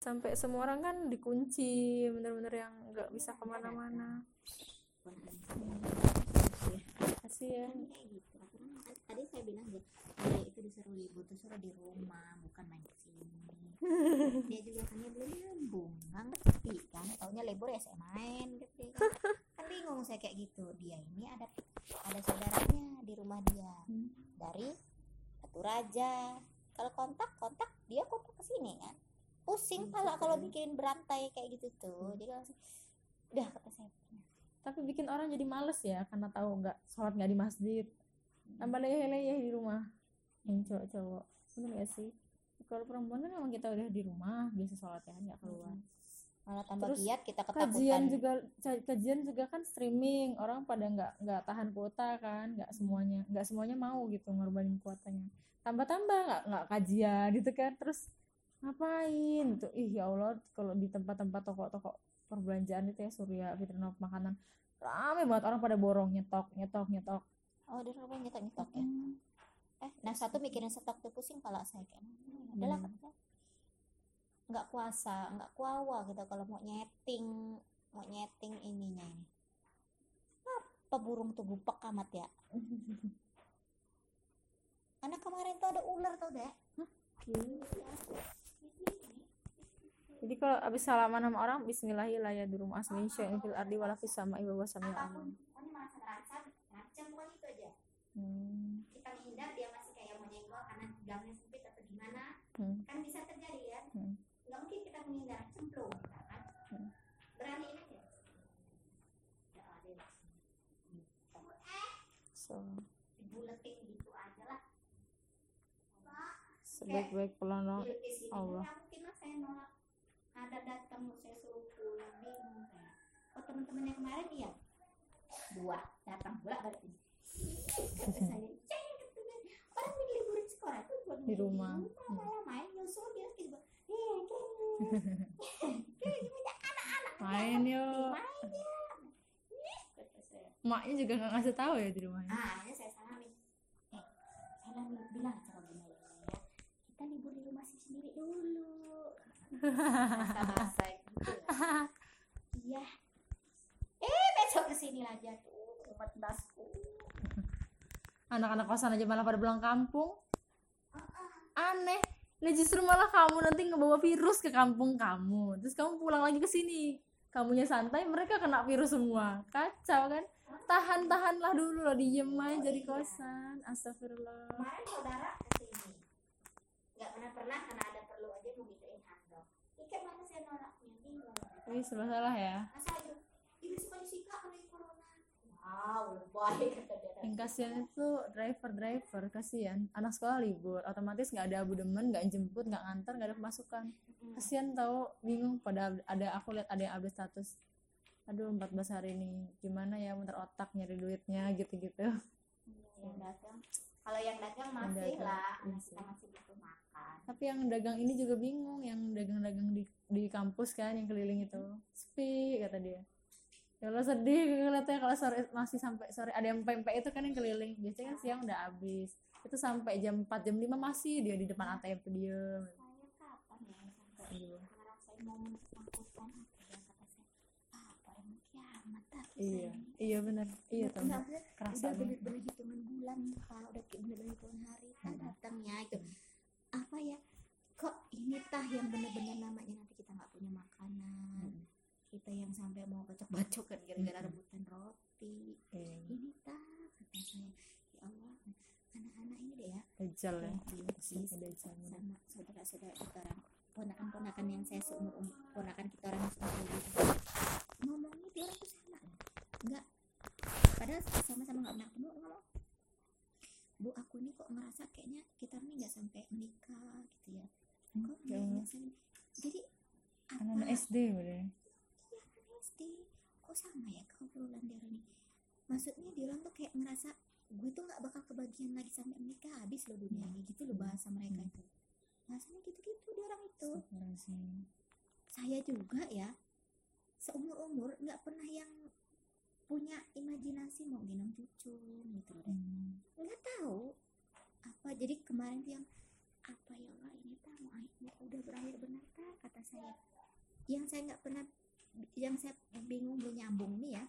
sampai semua orang kan dikunci bener-bener yang nggak bisa ke mana-mana. Gitu aturan tadi saya bilang dia dia itu disuruh libur tuh suruh di rumah bukan main ke sini. Dia juga kan dia belum nyambung nggak ngerti kan? Taunya libur ya saya main gitu kan kan bingung saya kayak gitu. Dia ini ada ada saudaranya di rumah dia. Dari Batu Raja. Kalau kontak kontak dia kontak ke sini kan pusing pala kalau bikin berantai kayak gitu tuh. Jadi langsung udah kata saya. Tapi bikin orang jadi males ya karena tahu nggak sholat nggak di masjid. Tambah leyeh-leyeh di rumah. Yang cowok-cowok. Bener gak sih? Kalau perempuan kan memang kita udah di rumah biasa sholat ya nggak keluar. Malah tambah Terus giat kita ketakutan. kajian juga kajian juga kan streaming. Orang pada nggak nggak tahan kuota kan nggak semuanya nggak semuanya mau gitu ngorbanin kuotanya. Tambah-tambah nggak nggak kajian gitu kan. Terus ngapain? Tuh ih ya Allah kalau di tempat-tempat toko-toko perbelanjaan itu ya Surya Fitrinov makanan. Rame banget orang pada borong nyetok nyetok nyetok. Oh dia rumah nyetok nyetok ya? Eh nah satu mikirin stok tuh pusing pala saya kayak "Hmm, adalah Hmm. nggak kuasa nggak kuawa gitu kalau mau nyeting mau nyeting ininya. Ini apa burung tuh bupak amat ya? Anak kemarin tuh ada ular tuh deh jadi kalau abis salaman sama orang Bismillahirrahmanirrahim. Asmin syai'in fil ardi wala fis sama'i wa hmm. kita menghindar dia masih kayak mau nyenggol karena gangnya sempit atau gimana. Hmm. kan bisa terjadi kan Hmm. nggak mungkin kita menghindar. Cemplung kan? Hmm. berani ini ya? Ya ada so. Buletin gitu aja lah. Sebaik-baik sini Allah mungkin lah saya nolak ada datang saya suruh pulang bingung saya oh teman-teman yang kemarin iya. Dua datang pula berarti. Kata saya ceng katanya, orang ini liburan sekolah tuh buat Di rumah. malah main nyusul dia gitu. Eh kayak kayak punya anak-anak. Main yuk. main ya maknya juga nggak ngasih tahu ya di rumahnya. Ah ini saya salamin eh salamin bilang sama bunda ya kita libur di rumah sih sendiri dulu bahasa gitu ya. iya. Eh besok ke sini lagi tuh sobat basku. Anak-anak kosan aja malah pada pulang kampung. Aneh. Nah justru malah kamu nanti ngebawa virus ke kampung kamu. Terus kamu pulang lagi ke sini. Kamunya santai mereka kena virus semua. Kacau kan? Tahan tahanlah dulu loh diem aja di kosan. Astagfirullah. Kemarin saudara ke sini nggak pernah pernah karena ada perlu aja mau beliin handuk ikan mana saya nolaknya bingung Wih, serba salah ya ini corona. Wow lebay kata dia. Yang kasihan itu driver driver kasihan. Anak sekolah libur otomatis nggak ada abu demen nggak jemput nggak nganter nggak ada pemasukan. Kasihan tahu bingung. Pada ada aku lihat ada yang update status. Aduh 14 hari ini. Gimana ya muter otak nyari duitnya gitu-gitu. Yang dagang kalau yang dagang Yang masih dagang, lah. iya kita sih. masih butuh makan tapi yang dagang ini juga bingung yang dagang-dagang di di kampus kan yang keliling itu. Sepi kata dia. Ya Allah sedih ngeliatnya kalau sore masih sampai sore. Ada yang pempek itu kan yang keliling. Biasanya kan siang udah habis. Itu sampai jam 4 jam 5 masih dia di depan ATM tuh diem. Kapan ya sampai Iya. apa ya ah iya ini." iya. benar iya Nggak, tahu nggak, udah bener-bener hitungan bulan kalau udah bener-bener hitungan hari. Tak Hmm. datangnya itu apa ya kok ini tah yang bener-bener namanya nanti kita nggak punya makanan. Hmm. kita yang sampai mau bacok-bacok kan gara-gara Hmm. rebutan roti. Iya. ini tah kata saya. Ya Allah anak-anak ini deh ya. Dajjal ya. Bisnis Dajjal sama saudara-saudara kita orang ponakan-ponakan yang saya seumur umur ponakan kita orang seumur umur gitu. ngomongnya dia orang tuh sama. Nggak. Padahal sama-sama nggak pernah bu aku nih kok ngerasa kayaknya kita nih nggak sampai menikah gitu ya. Kok ya nggak sampai jadi apa anak SD udah iya kan SD kok sama ya keobrolan dia orang ini? Maksudnya dia orang tuh kayak ngerasa gue tuh nggak bakal kebagian lagi sampai menikah habis loh dunia ini gitu loh bahasa mereka itu bahasanya gitu-gitu dia orang itu. Saya juga ya seumur umur nggak pernah yang punya imajinasi mau gendong cucu gitu loh deh. Hmm. Tahu apa. Jadi kemarin tuh yang apa ya Allah ini tak mau akhirnya udah berakhir benar tak kata saya. Yang saya nggak pernah yang saya bingung belum nyambung nih ya.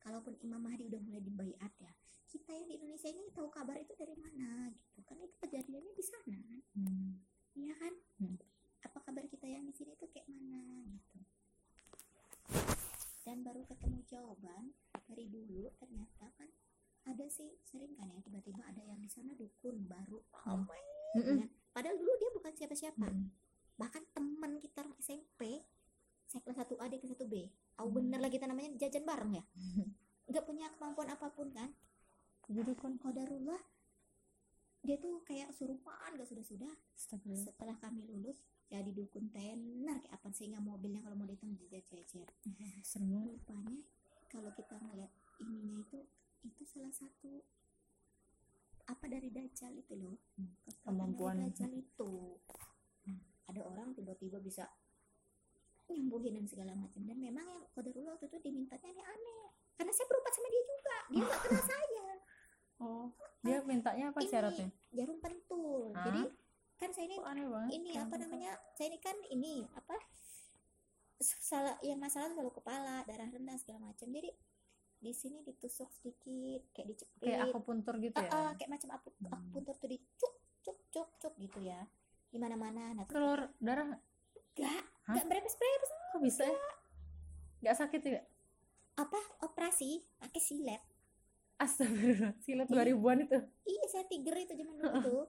Kalaupun Imam Mahdi udah mulai dibaiat ya kita yang di Indonesia ini tahu kabar itu dari mana? Gitu. Kan itu kejadiannya di sana. Kan Hmm. iya kan? Hmm. apa kabar kita yang di sini tuh kayak mana? Gitu. Dan baru ketemu jawaban dari dulu ada sih sering kan ya tiba-tiba ada yang di sana dukun baru ramai Mm-mm. kan. padahal dulu dia bukan siapa-siapa. Mm. bahkan teman kita orang SMP saya kelas 1 A dia kelas 1 B. Tahu Hmm. bener lah kita namanya jajan bareng ya? Nggak punya kemampuan apa pun kan? Jadi kan Qadarullah dia tuh kayak surupan gak sudah-sudah. Setelah kami lulus jadi dukun tenar. Kayak apa sehingga mobilnya kalau mau datang jejer-jejer. Serem rupanya kalau kita ngeliat ininya itu salah satu apa dari dajjal itu loh. Kekuatan Kemampuan. dari dajjal itu ada orang tiba-tiba bisa nyembuhin dan segala macam dan memang yang kodarullah waktu itu dimintanya aneh-aneh karena saya berobat sama dia juga dia nggak kenal saya Oh, dia mintanya apa Ini. syaratnya? jarum pentul Hah? jadi kan saya ini Kok aneh banget. ini apa namanya saya ini kan ini apa salah yang masalah selalu kepala darah rendah segala macam jadi di sini ditusuk sedikit kayak dicepit Kayak akupuntur gitu Ah, ya? ah, kayak macam aku Hmm. akupuntur tuh dicuk cuk cuk cuk gitu ya di mana mana nah Keluar darah nggak? gak Hah? gak berapa berapa kok bisa ya? Gak sakit ya? apa operasi pakai silet Astagfirullah, silet Iya. 2000-an itu. iya saya tiger itu zaman dulu tuh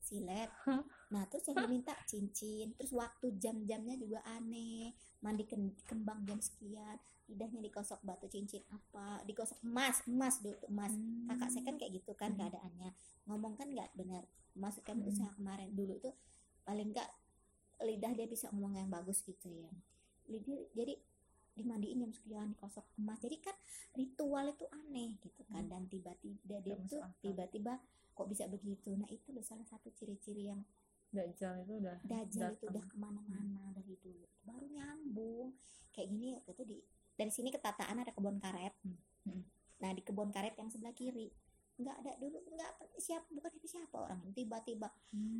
silet nah terus yang diminta cincin terus waktu jam-jamnya juga aneh. Mandi kembang jam sekian lidahnya dikosok batu cincin apa dikosok emas emas dulu tuh emas. Kakak saya kan kayak gitu kan Hmm. keadaannya. Ngomong kan nggak benar. Maksud kami Hmm. usaha kemarin. Dulu tuh paling nggak lidah dia bisa ngomong yang bagus gitu ya. Lidah jadi dimandiin jam sekian dikosok emas. Jadi kan ritual itu aneh gitu kan. Hmm. dan tiba-tiba dia tuh tiba-tiba kok bisa begitu. Nah itu loh salah satu ciri-ciri yang Dajjal itu udah dajjal itu udah ke mana-mana dari dulu baru nyambung kayak gini waktu itu di dari sini ke Tataan ada kebun karet Hmm. nah di kebun karet yang sebelah kiri nggak ada dulu nggak siapa bukan siapa siapa orang tiba-tiba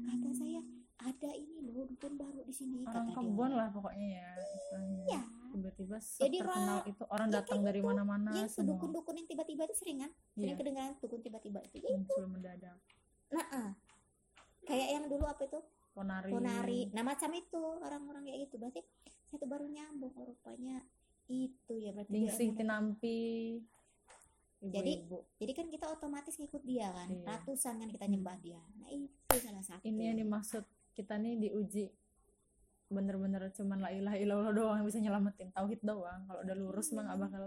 kata saya ada ini loh dukun baru di sini orang kata kebun dia lah pokoknya ya. istilahnya. ya Tiba-tiba Jadi terkenal itu orang ya datang dari gitu. mana-mana ya semua. dukun-dukun yang tiba-tiba itu sering kan Iya, sering kedengaran dukun tiba-tiba itu muncul mendadak. nah ah. Kayak yang dulu apa itu? Ponari. ponari. Nah macam itu. Orang-orang kayak gitu. Berarti saya tuh baru nyambung oh, rupanya itu ya. Berarti emang- Tinampi. Jadi, Ibu-ibu. jadi kan kita otomatis ngikut dia kan. Iya. ratusan kan kita nyembah dia. Nah itu salah satu. Ini yang dimaksud kita nih diuji. Bener-bener cuman la ilaha illallah doang yang bisa nyelamatin tauhid doang. Kalau udah lurus mah nggak bakal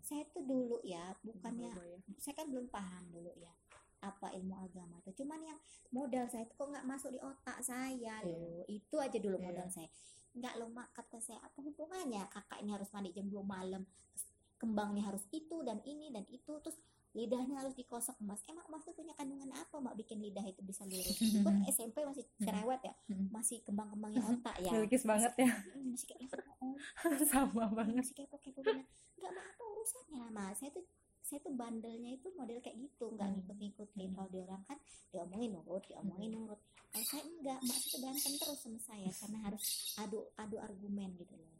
saya tuh dulu ya bukannya ya. saya kan belum paham dulu ya ilmu agama itu. Cuman yang modal saya itu kok nggak masuk di otak saya. Loh itu aja dulu Iya. modal saya. Nggak lo mak kata saya apa hubungannya? Kakak ini harus mandi jam 2 malam terus kembangnya harus itu dan ini dan itu terus lidahnya harus dikosok emas. Emang emas itu punya kandungan apa mak bikin lidah itu bisa lurus? Pun SMP masih cerewet ya. Hmm. masih kembang-kembangnya otak ya. Milkis banget ya. Hmm, masih kayak oh, sama banget. masih kepo kepo nggak mau apa urusannya mas saya tuh saya tuh bandelnya itu model kayak gitu nggak Hmm. ngikut ngikutin Hmm. kalau dia orang kan diomongin nurut diomongin nurut. Kalau saya enggak mak itu berantem terus sama saya karena harus adu adu argumen gitu loh.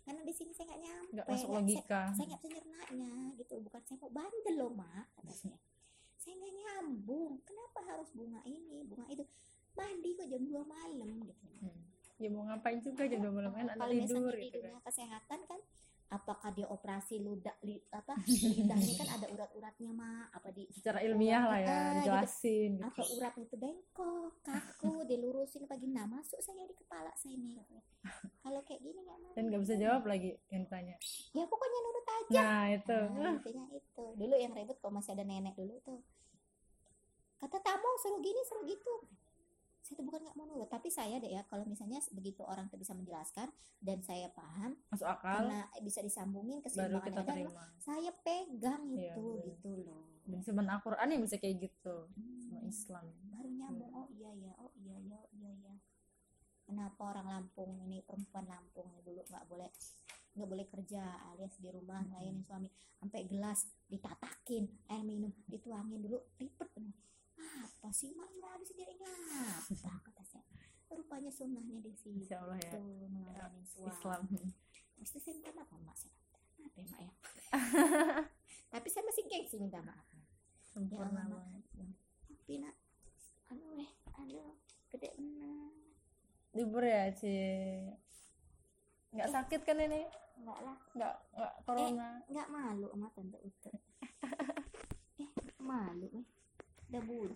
Karena di sini saya nggak nyampe nggak masuk logika. saya nggak bisa nyernanya gitu. Bukan saya mau bandel loh mak kata saya. Saya nggak nyambung. Kenapa harus bunga ini bunga itu? Mandi kok jam 2 malam gitu. Hmm. ya mau ngapain juga jam dua malam? Kan anak kalau tidur gitu kan. kesehatan kan apakah dia operasi ludah li, apa lidahnya kan ada urat-uratnya mah apa di secara ilmiah lah ya Ah, gitu. dijelasin gitu. apa uratnya itu bengkok kaku dilurusin pagi nah masuk saya di kepala saya nih katanya. kalau kayak gini nggak mau dan nggak bisa jawab lagi yang tanya ya pokoknya nurut aja. Nah itu. Nah, intinya itu. Dulu yang ribut kalau masih ada nenek dulu tuh. Kata tamu suruh gini suruh gitu saya bukan nggak mau nurut tapi saya deh ya kalau misalnya begitu orang tuh bisa menjelaskan dan saya paham masuk akal. karena bisa disambungin keseimbangan kita terima. saya pegang Iya, itu bener. gitu loh. Dan cuman Al-Quran yang bisa kayak gitu sama Hmm, Islam. Baru nyambung oh iya ya oh iya ya oh iya. Ya kenapa orang Lampung ini perempuan Lampung ini dulu nggak boleh nggak boleh kerja alias di rumah ngelayanin suami sampai gelas ditatakin air minum dituangin dulu ribet. Apa sih mak mau habis ini apa kata saya rupanya sunnahnya di situ. Insya Allah ya suami Islam. Terus saya minta maaf mak saya apa ya mak ya? Tapi saya masih gengsi minta maaf sempurna Allah, banget tapi nak anu eh aduh gede bener libur ya Ci? Nggak sakit kan ini? Enggak lah. Nggak nggak corona? Nggak malu sama tante Ute eh malu eh udah bujuk